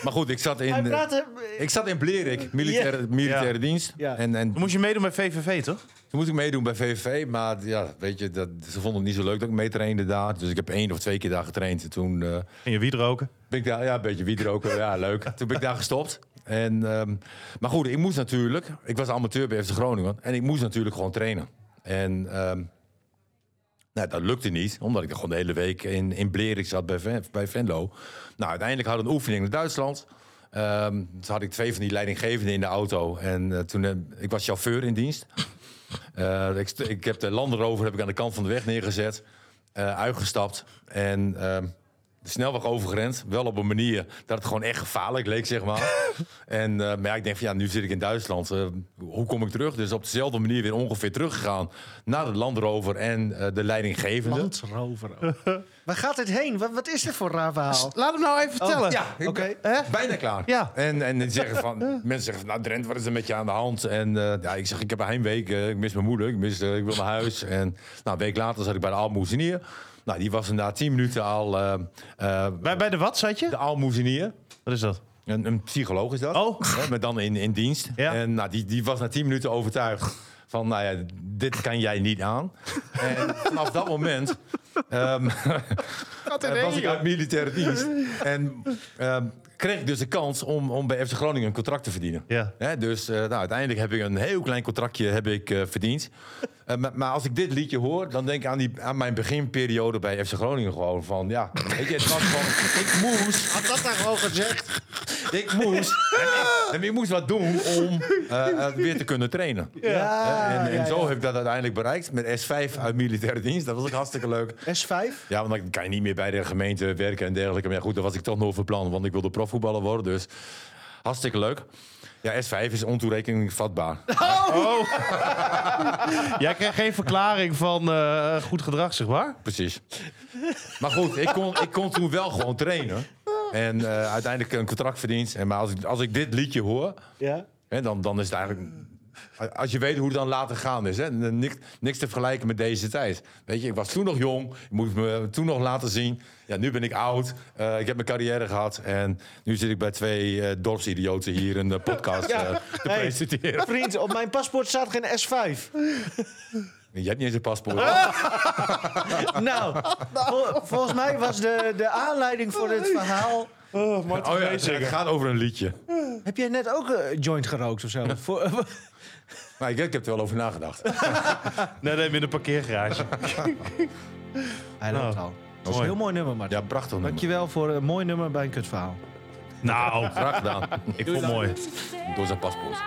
maar goed, ik zat in.
Hij
eh,
praatte...
ik zat in Blerik, militaire, militaire
Ja.
dienst.
Ja.
En, en
Dan moest je meedoen bij VVV, toch?
toen moest ik meedoen bij VVV. Maar ja, weet je, dat, ze vonden het niet zo leuk dat ik meetrainde daar. Dus ik heb één of twee keer daar getraind. En toen eh,
Ging je wiet roken?
ben ik daar, ja, een beetje wieroken. Ja, leuk. Toen ben ik daar gestopt. En, ehm, maar goed, ik moest natuurlijk... Ik was amateur bij FC Groningen. En ik moest natuurlijk gewoon trainen. En ehm, Nou, dat lukte niet, omdat ik er gewoon de hele week in, in Blerik zat bij, bij Venlo. Nou, uiteindelijk hadden we een oefening in Duitsland. Ehm toen had ik twee van die leidinggevenden in de auto. En eh, toen, eh, ik was chauffeur in dienst. Eh, ik, heb de Land Rover heb ik aan de kant van de weg neergezet. uitgestapt en ehm, de snelweg overgerend. Wel op een manier dat het gewoon echt gevaarlijk leek, zeg maar. en, eh, maar ja, ik denk van ja, nu zit ik in Duitsland. eh, hoe kom ik terug? Dus op dezelfde manier weer ongeveer teruggegaan naar de Land Rover en eh, de leidinggevende.
Landsrover. Waar gaat dit heen? Wat, wat is dit voor raar verhaal?
Laat hem nou even vertellen.
Ja,
Oké.
bijna klaar.
Ja.
En, en die zeggen van, mensen zeggen van, nou Drent, wat is er met je aan de hand? En eh, ja, ik zeg, ik heb een heimweek, eh, ik mis mijn moeder, ik, mis, ik wil naar huis. En nou, een week later zat ik bij de Aalmoezenier. Nou, die was er na tien minuten al eh, eh,
Bij, bij de wat zat je?
de Aalmoezenier.
Wat is dat?
Een, een psycholoog is dat.
Oh.
Hè, maar dan in, in dienst.
Ja.
En nou, die, die was na tien minuten overtuigd van, nou ja, dit kan jij niet aan. En vanaf dat moment ehm, eh, was ik uit militaire dienst. En ehm, kreeg ik dus de kans om, om bij FC Groningen een contract te verdienen.
Ja.
Hè, dus eh, nou, uiteindelijk heb ik een heel klein contractje heb ik, eh, verdiend. Eh, maar, maar als ik dit liedje hoor, dan denk ik aan, die, aan mijn beginperiode bij FC Groningen gewoon van... Ja, weet je, het was van... Ik moest...
Had dat daar gewoon gezegd?
Ik moest, en ik, en ik moest wat doen om eh, eh, weer te kunnen trainen.
Ja,
en en
ja,
zo
ja.
heb ik dat uiteindelijk bereikt met S5 uit militaire dienst. Dat was ook hartstikke leuk.
S5?
Ja, want dan kan je niet meer bij de gemeente werken en dergelijke. Maar ja, goed, dat was ik toch nog van plan, want ik wilde profvoetballer worden. Dus hartstikke leuk. Ja, S5 is ontoerekening vatbaar.
Jij kreeg geen verklaring van eh, goed gedrag, zeg maar?
Precies. Maar goed, ik kon, ik kon toen wel gewoon trainen. En eh, uiteindelijk een contract verdiend. En maar als ik, als ik dit liedje hoor,
Ja.
Hè, dan, dan is het eigenlijk. Als je weet hoe het dan later gaan is, hè, niks, niks te vergelijken met deze tijd. Weet je, ik was toen nog jong, ik moest me toen nog laten zien. Ja, nu ben ik oud, eh, ik heb mijn carrière gehad en nu zit ik bij twee eh dorpsidioten hier een podcast
Ja.
te
Hey.
presenteren.
Vriend, op mijn paspoort staat geen S5.
Je hebt niet eens een paspoort.
nou, vol- volgens mij was de, de aanleiding voor dit verhaal...
Oh, Martin
Oh ja, het gaat over een liedje.
Heb jij net ook een joint gerookt of zo? Voor,
Maar ik, ik heb er wel over nagedacht.
Nee, nee, in een parkeergarage.
Hij loopt
Oh,
al. Dat is een
mooi.
heel mooi nummer, Martin.
Ja, prachtig nummer.
Dankjewel voor een mooi nummer bij een kutverhaal.
nou,
Graag gedaan.
ik vond het mooi.
Door zijn paspoort.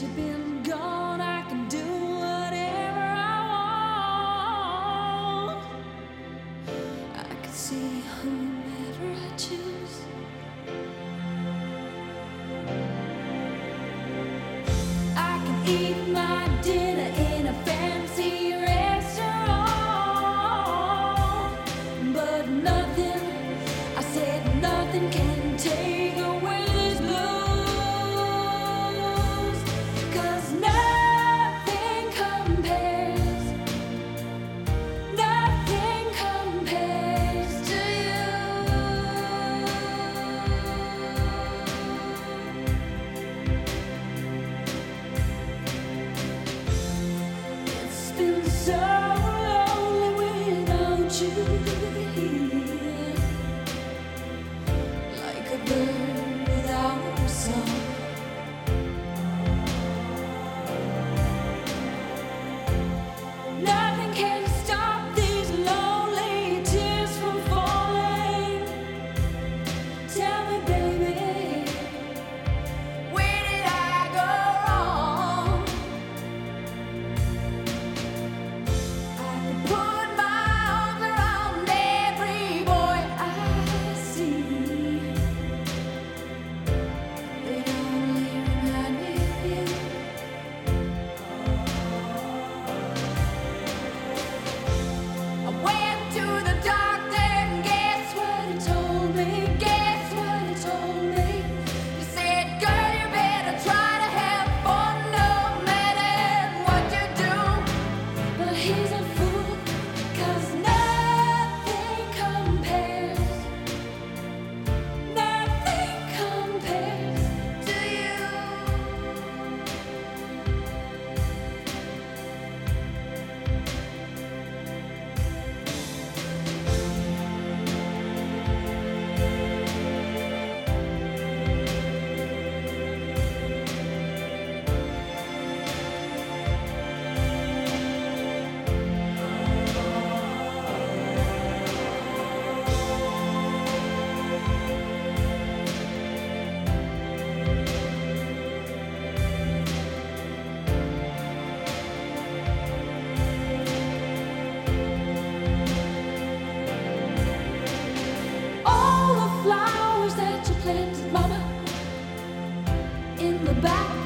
You be back.